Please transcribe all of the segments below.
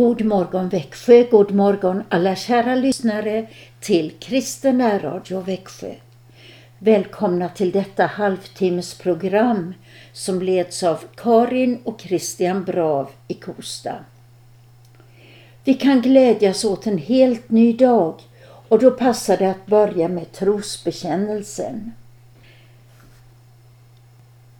God morgon Växjö, god morgon alla kära lyssnare till Kristen Radio Växjö. Välkomna till detta halvtimmesprogram som leds av Karin och Christian Brav i Kosta. Vi kan glädjas åt en helt ny dag och då passar det att börja med trosbekännelsen.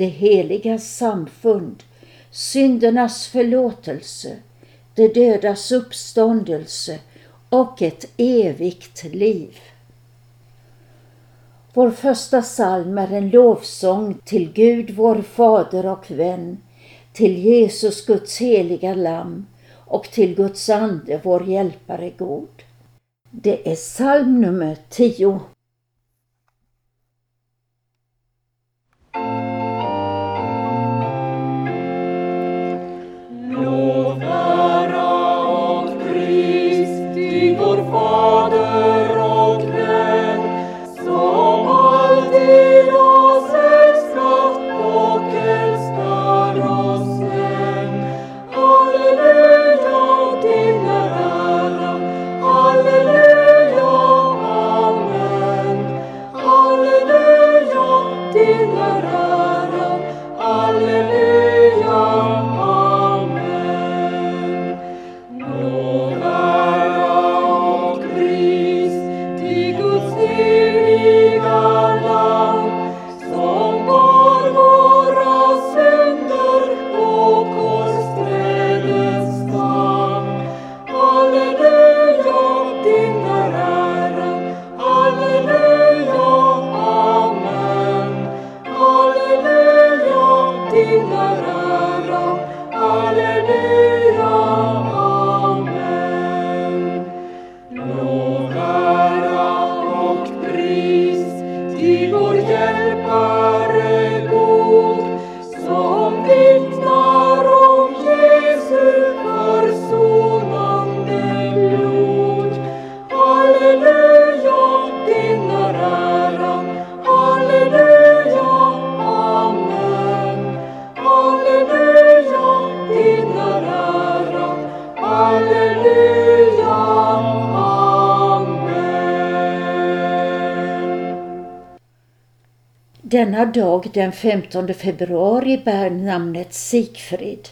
det heliga samfund, syndernas förlåtelse, de dödas uppståndelse och ett evigt liv. Vår första psalm är en lovsång till Gud vår Fader och vän, till Jesus Guds heliga lamm och till Guds ande vår hjälpare god. Det är psalm nummer 10. Shinara. Denna dag den 15 februari bär namnet Sigfrid.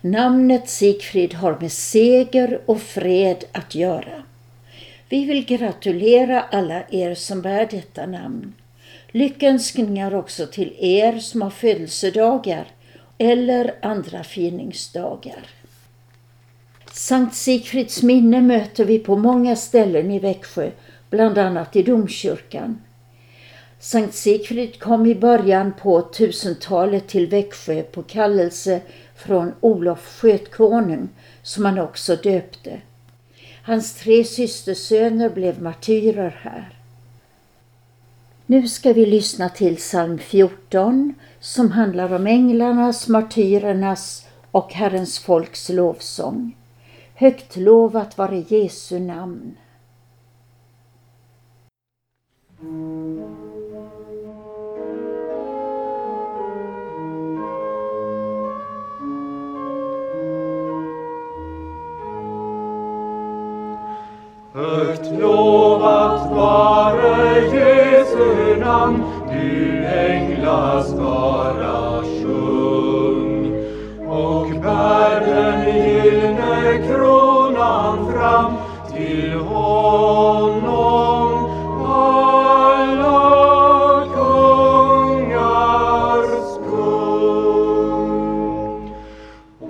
Namnet Sigfrid har med seger och fred att göra. Vi vill gratulera alla er som bär detta namn. Lyckönskningar också till er som har födelsedagar eller andra firningsdagar. Sankt Sigfrids minne möter vi på många ställen i Växjö, bland annat i domkyrkan. Sankt Sigfrid kom i början på 1000-talet till Växjö på kallelse från Olof Skötkonung som han också döpte. Hans tre systersöner blev martyrer här. Nu ska vi lyssna till psalm 14 som handlar om änglarnas, martyrernas och Herrens folks lovsång. Högt lovat vare Jesu namn. Högt lovat vare Jesu namn, du änglaskara sjung. Och bär den gyllne kronan fram till honom alla kungars kung.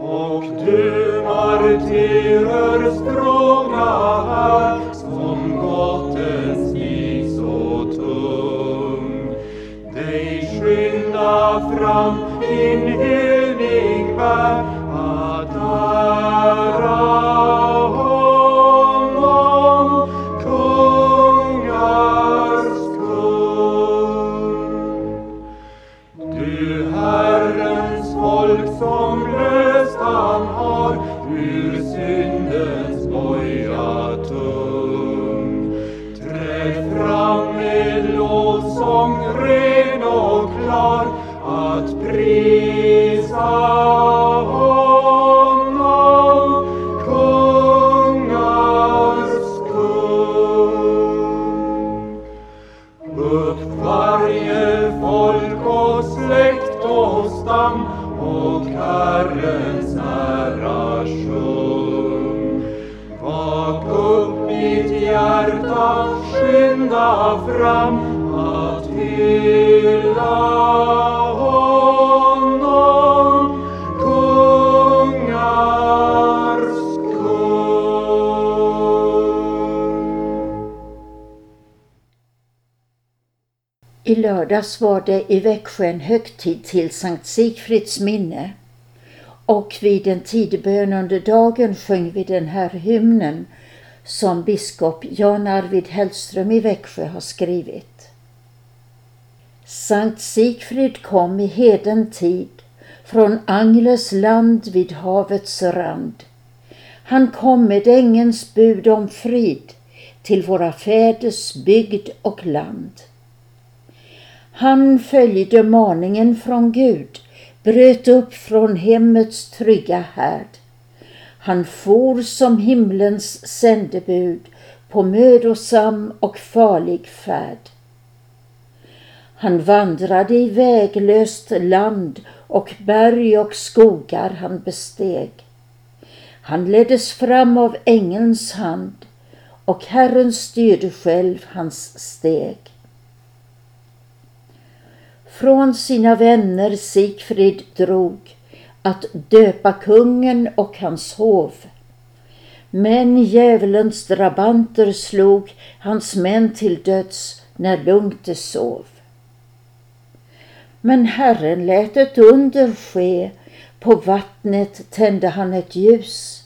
Och du martyrer folk och släkt och stam och Herrens ära sjung. Vak upp mitt hjärta, skynda fram att hylla honom, I lördags var det i Växjö en högtid till Sankt Sigfrids minne. Och vid en tidbön under dagen sjöng vi den här hymnen som biskop Jan Arvid Hellström i Växjö har skrivit. Sankt Sigfrid kom i heden tid från Angles land vid havets rand. Han kom med ängens bud om frid till våra fäders bygd och land. Han följde maningen från Gud, bröt upp från hemmets trygga härd. Han for som himlens sändebud på mödosam och farlig färd. Han vandrade i väglöst land och berg och skogar han besteg. Han leddes fram av ängelns hand och Herren styrde själv hans steg. Från sina vänner Sigfrid drog att döpa kungen och hans hov. Men djävulens drabanter slog hans män till döds när lugnt de sov. Men Herren lät ett under ske, på vattnet tände han ett ljus.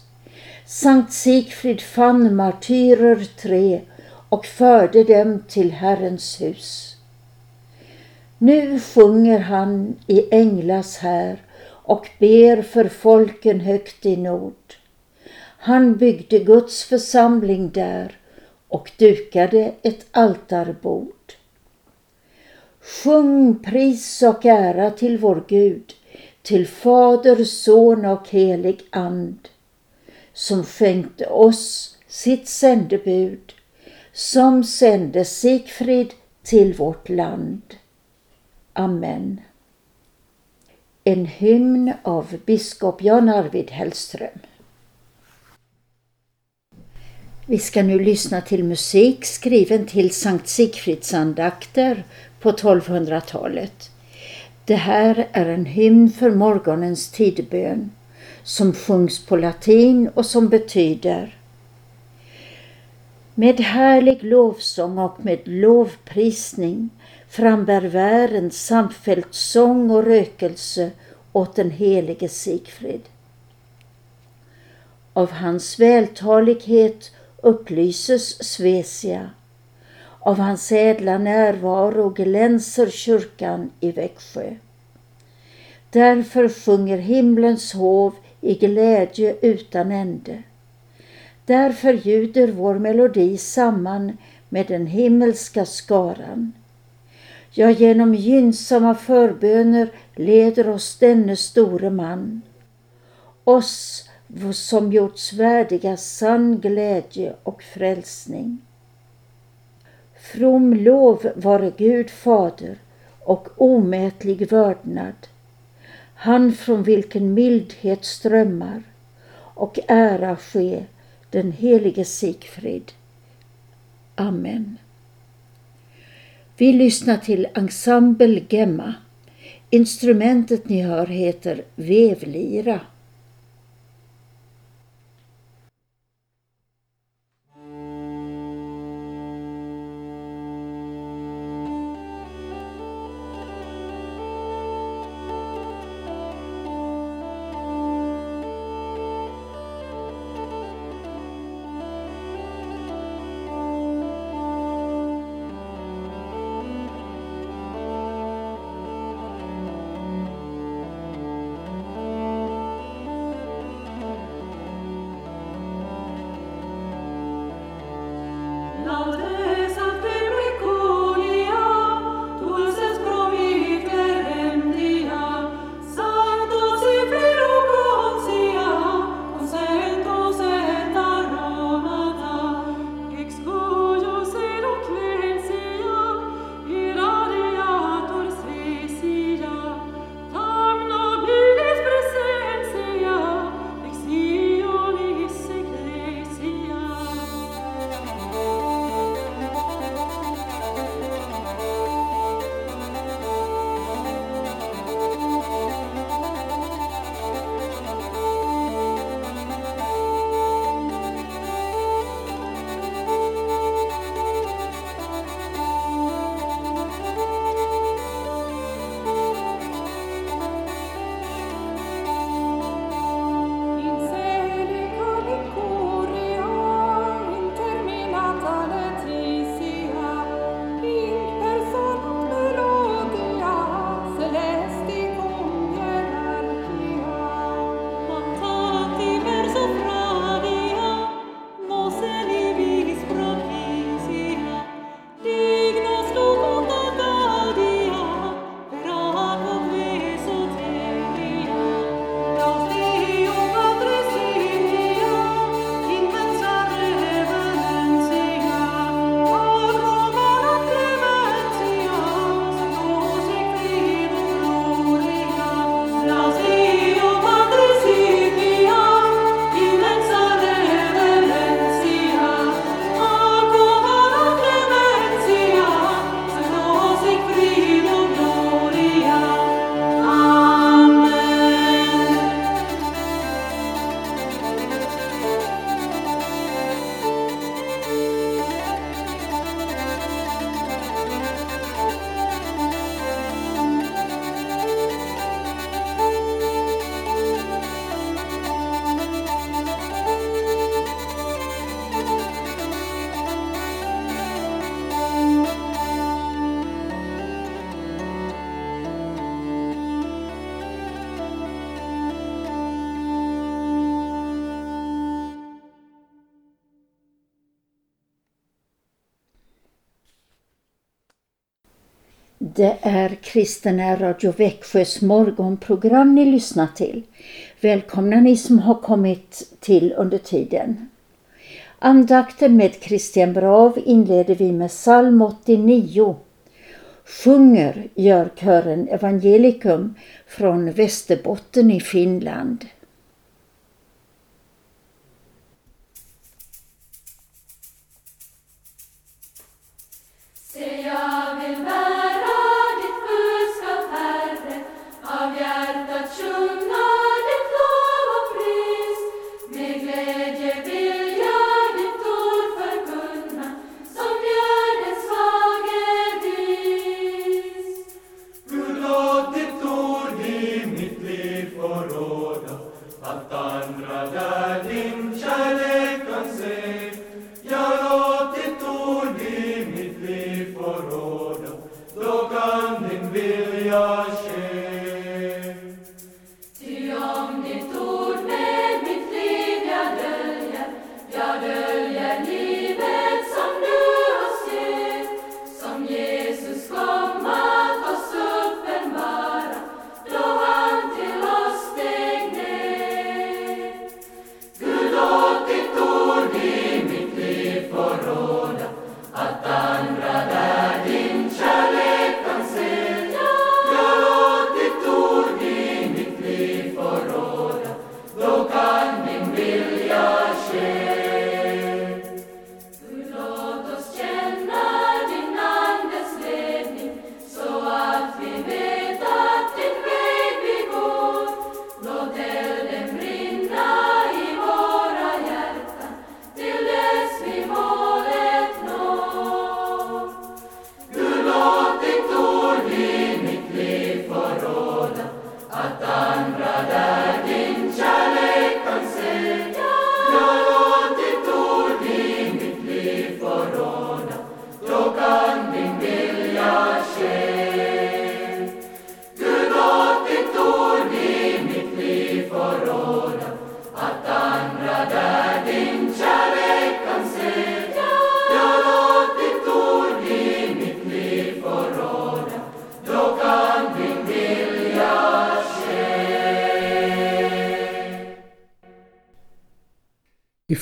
Sankt Sigfrid fann martyrer tre och förde dem till Herrens hus. Nu sjunger han i änglas här och ber för folken högt i nord. Han byggde Guds församling där och dukade ett altarbord. Sjung pris och ära till vår Gud, till Fader, Son och helig And, som skänkte oss sitt sändebud, som sände Sigfrid till vårt land. Amen. En hymn av biskop Jan Arvid Hellström. Vi ska nu lyssna till musik skriven till Sankt Sigfridsandakter på 1200-talet. Det här är en hymn för morgonens tidbön som sjungs på latin och som betyder Med härlig lovsång och med lovprisning frambär världen samfällt sång och rökelse åt den helige Sigfrid. Av hans vältalighet upplyses Svesia. Av hans ädla närvaro glänser kyrkan i Växjö. Därför sjunger himlens hov i glädje utan ände. Därför ljuder vår melodi samman med den himmelska skaran. Ja, genom gynnsamma förböner leder oss denne store man. Oss som gjorts värdiga sann glädje och frälsning. From lov vare Gud fader och omätlig vördnad, han från vilken mildhet strömmar och ära ske den helige Sigfrid. Amen. Vi lyssnar till Ensemble Gemma. Instrumentet ni hör heter vevlira. Det är Kristen Radio Växjös morgonprogram ni lyssnar till. Välkomna ni som har kommit till under tiden. Andakten med Christian Brav inleder vi med psalm 89. Sjunger gör kören Evangelikum från Västerbotten i Finland.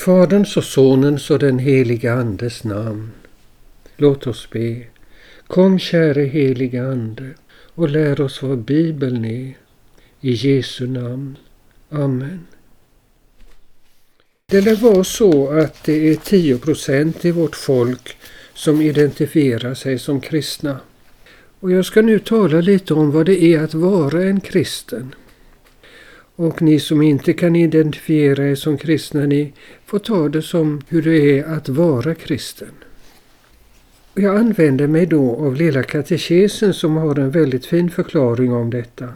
Faderns och Sonens och den heliga Andes namn. Låt oss be. Kom käre heliga Ande och lär oss vad Bibeln är. I Jesu namn. Amen. Det lär vara så att det är 10 procent i vårt folk som identifierar sig som kristna. Och jag ska nu tala lite om vad det är att vara en kristen. Och ni som inte kan identifiera er som kristna, ni får ta det som hur det är att vara kristen. Jag använder mig då av Lilla katekesen som har en väldigt fin förklaring om detta.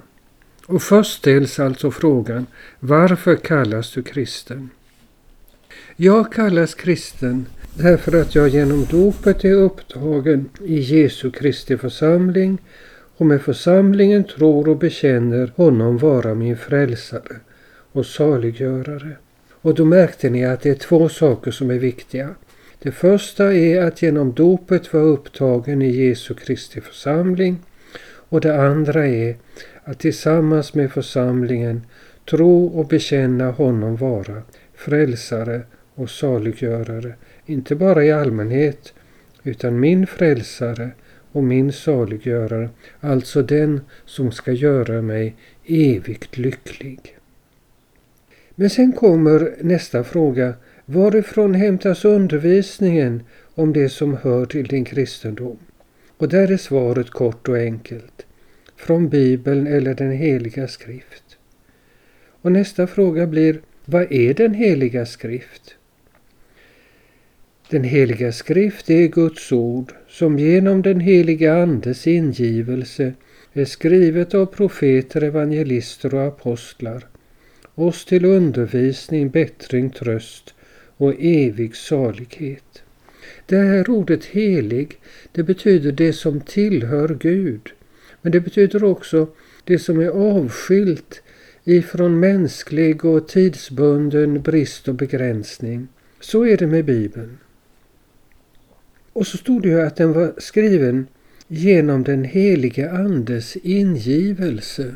Och först ställs alltså frågan, varför kallas du kristen? Jag kallas kristen därför att jag genom dopet är upptagen i Jesu Kristi församling och med församlingen tror och bekänner honom vara min frälsare och saliggörare. Och då märkte ni att det är två saker som är viktiga. Det första är att genom dopet vara upptagen i Jesu Kristi församling och det andra är att tillsammans med församlingen tro och bekänna honom vara frälsare och saliggörare, inte bara i allmänhet utan min frälsare och min saliggörare, alltså den som ska göra mig evigt lycklig. Men sen kommer nästa fråga. Varifrån hämtas undervisningen om det som hör till din kristendom? Och där är svaret kort och enkelt. Från Bibeln eller den heliga skrift. Och nästa fråga blir, vad är den heliga skrift? Den heliga skrift är Guds ord som genom den heliga Andes ingivelse är skrivet av profeter, evangelister och apostlar, oss till undervisning, bättring, tröst och evig salighet. Det här ordet helig, det betyder det som tillhör Gud. Men det betyder också det som är avskilt ifrån mänsklig och tidsbunden brist och begränsning. Så är det med Bibeln. Och så stod det ju att den var skriven genom den helige Andes ingivelse.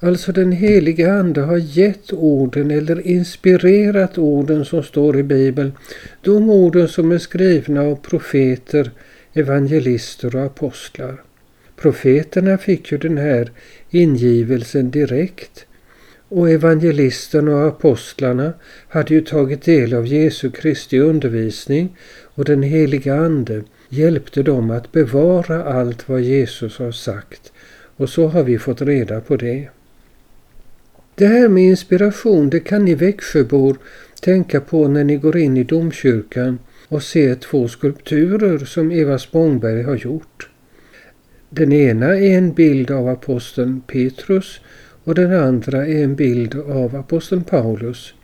Alltså den helige Ande har gett orden eller inspirerat orden som står i Bibeln. De orden som är skrivna av profeter, evangelister och apostlar. Profeterna fick ju den här ingivelsen direkt och evangelisterna och apostlarna hade ju tagit del av Jesu Kristi undervisning och den heliga Ande hjälpte dem att bevara allt vad Jesus har sagt. Och så har vi fått reda på det. Det här med inspiration, det kan ni Växjöbor tänka på när ni går in i domkyrkan och ser två skulpturer som Eva Spångberg har gjort. Den ena är en bild av aposteln Petrus och den andra är en bild av aposteln Paulus.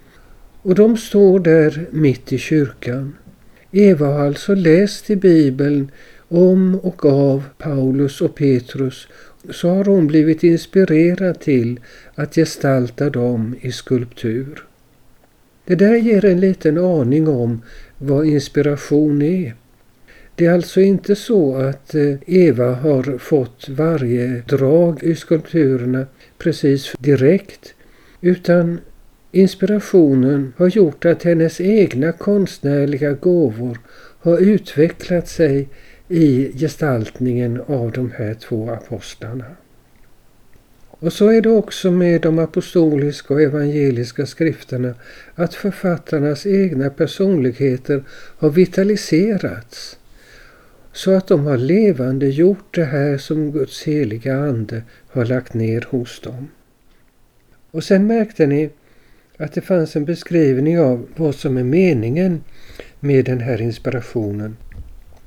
Och de står där mitt i kyrkan. Eva har alltså läst i Bibeln om och av Paulus och Petrus så har hon blivit inspirerad till att gestalta dem i skulptur. Det där ger en liten aning om vad inspiration är. Det är alltså inte så att eh, Eva har fått varje drag i skulpturerna precis direkt utan inspirationen har gjort att hennes egna konstnärliga gåvor har utvecklat sig i gestaltningen av de här två apostlarna. Och så är det också med de apostoliska och evangeliska skrifterna att författarnas egna personligheter har vitaliserats så att de har levande gjort det här som Guds heliga Ande har lagt ner hos dem. Och sen märkte ni att det fanns en beskrivning av vad som är meningen med den här inspirationen.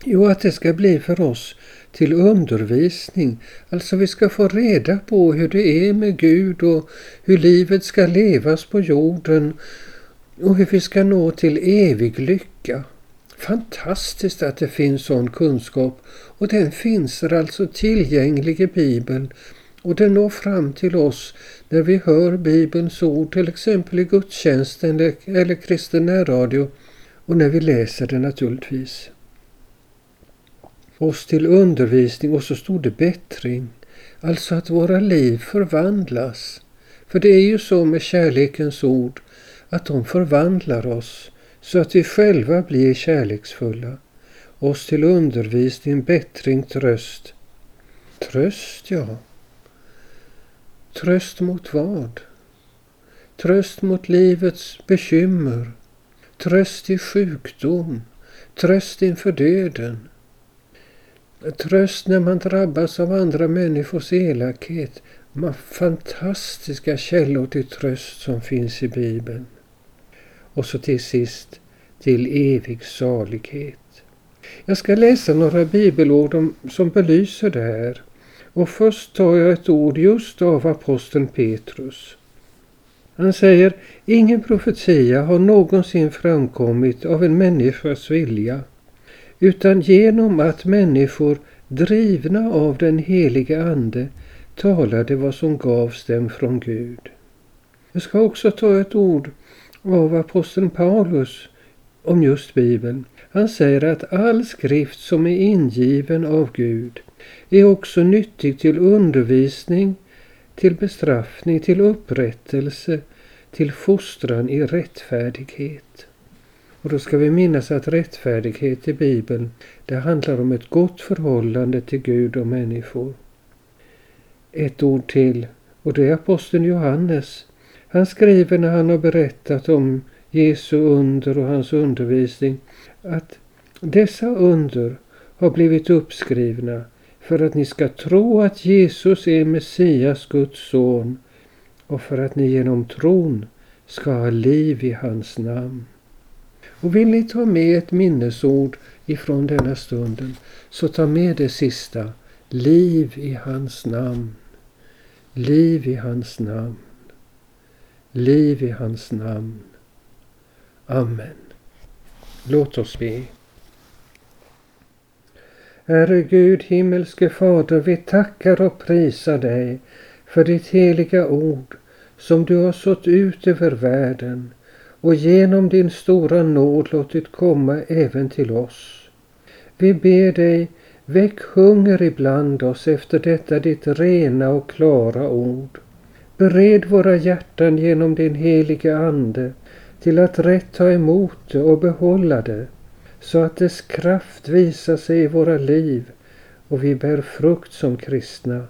Jo, att det ska bli för oss till undervisning. Alltså vi ska få reda på hur det är med Gud och hur livet ska levas på jorden och hur vi ska nå till evig lycka. Fantastiskt att det finns sån kunskap och den finns alltså tillgänglig i Bibeln och den når fram till oss när vi hör Bibelns ord till exempel i gudstjänsten eller, eller kristen närradio och när vi läser det naturligtvis. Oss till undervisning och så stod det bättring, alltså att våra liv förvandlas. För det är ju så med kärlekens ord att de förvandlar oss så att vi själva blir kärleksfulla, oss till undervisning, bättring, tröst. Tröst, ja. Tröst mot vad? Tröst mot livets bekymmer, tröst i sjukdom, tröst inför döden. Tröst när man drabbas av andra människors elakhet. Fantastiska källor till tröst som finns i Bibeln. Och så till sist till evig salighet. Jag ska läsa några bibelord om, som belyser det här. Och först tar jag ett ord just av aposteln Petrus. Han säger, ingen profetia har någonsin framkommit av en människas vilja, utan genom att människor drivna av den heliga Ande talade vad som gavs dem från Gud. Jag ska också ta ett ord av aposteln Paulus om just Bibeln. Han säger att all skrift som är ingiven av Gud är också nyttig till undervisning, till bestraffning, till upprättelse, till fostran i rättfärdighet. Och då ska vi minnas att rättfärdighet i Bibeln, det handlar om ett gott förhållande till Gud och människor. Ett ord till, och det är aposteln Johannes. Han skriver när han har berättat om Jesu under och hans undervisning att dessa under har blivit uppskrivna för att ni ska tro att Jesus är Messias, Guds son, och för att ni genom tron ska ha liv i hans namn. Och vill ni ta med ett minnesord ifrån denna stunden, så ta med det sista, liv i hans namn. Liv i hans namn. Liv i hans namn. Amen. Låt oss be. Herre Gud, himmelske Fader, vi tackar och prisar dig för ditt heliga ord som du har sått ut över världen och genom din stora nåd låtit komma även till oss. Vi ber dig, väck hunger ibland oss efter detta ditt rena och klara ord. Bered våra hjärtan genom din heliga Ande till att rätt ta emot det och behålla det, så att dess kraft visar sig i våra liv och vi bär frukt som kristna.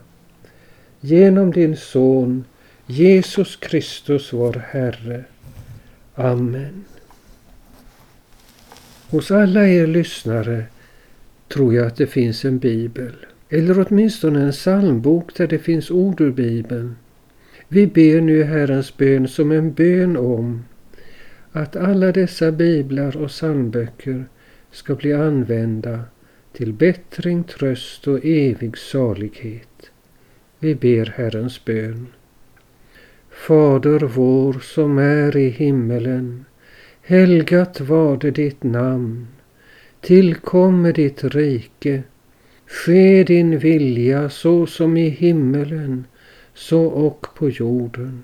Genom din Son, Jesus Kristus vår Herre. Amen. Hos alla er lyssnare tror jag att det finns en bibel, eller åtminstone en psalmbok där det finns ord ur bibeln. Vi ber nu Herrens bön som en bön om att alla dessa biblar och psalmböcker ska bli använda till bättring, tröst och evig salighet. Vi ber Herrens bön. Fader vår som är i himmelen. Helgat varde ditt namn. Tillkomme ditt rike. Ske din vilja så som i himmelen, så och på jorden.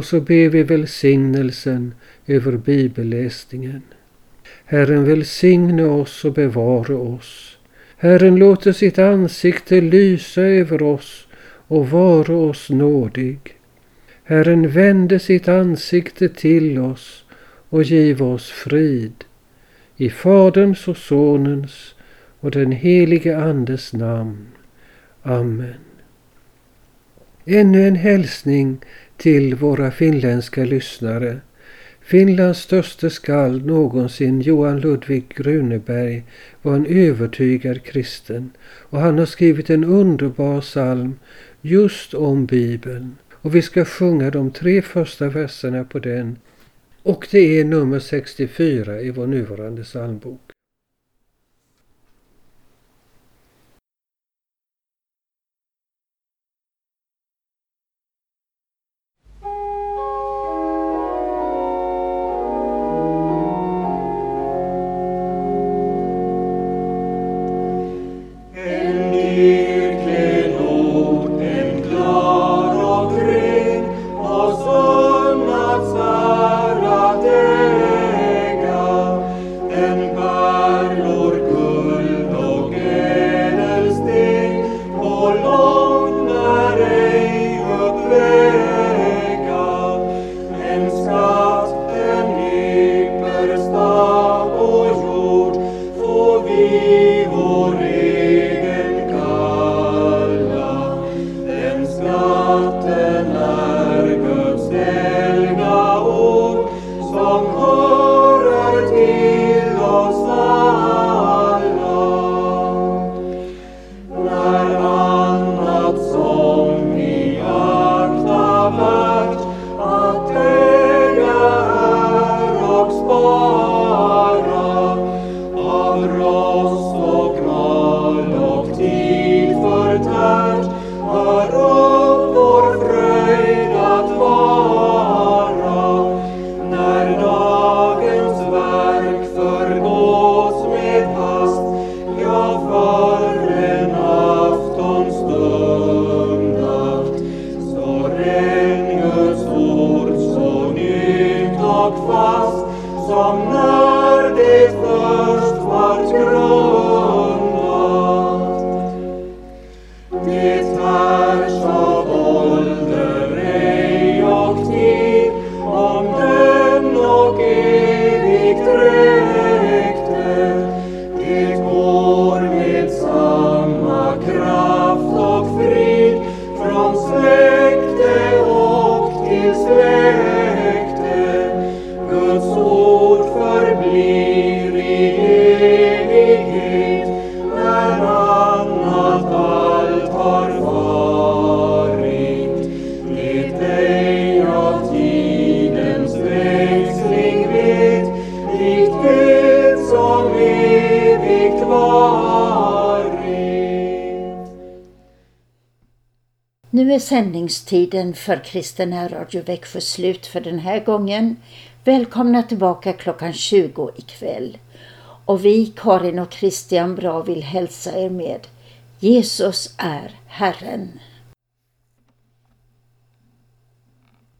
Och så ber vi välsignelsen över bibelläsningen. Herren välsigne oss och bevara oss. Herren låter sitt ansikte lysa över oss och vara oss nådig. Herren vände sitt ansikte till oss och giv oss frid. I Faderns och Sonens och den helige Andes namn. Amen. Ännu en hälsning till våra finländska lyssnare. Finlands störste skald någonsin, Johan Ludvig Gruneberg, var en övertygad kristen och han har skrivit en underbar psalm just om Bibeln. Och vi ska sjunga de tre första verserna på den. Och det är nummer 64 i vår nuvarande psalmbok. Evigt sändningstiden för Kristen Radio Växjö slut för den här gången. Välkomna tillbaka klockan 20 ikväll. Och vi, Karin och Christian Bra, vill hälsa er med Jesus är Herren.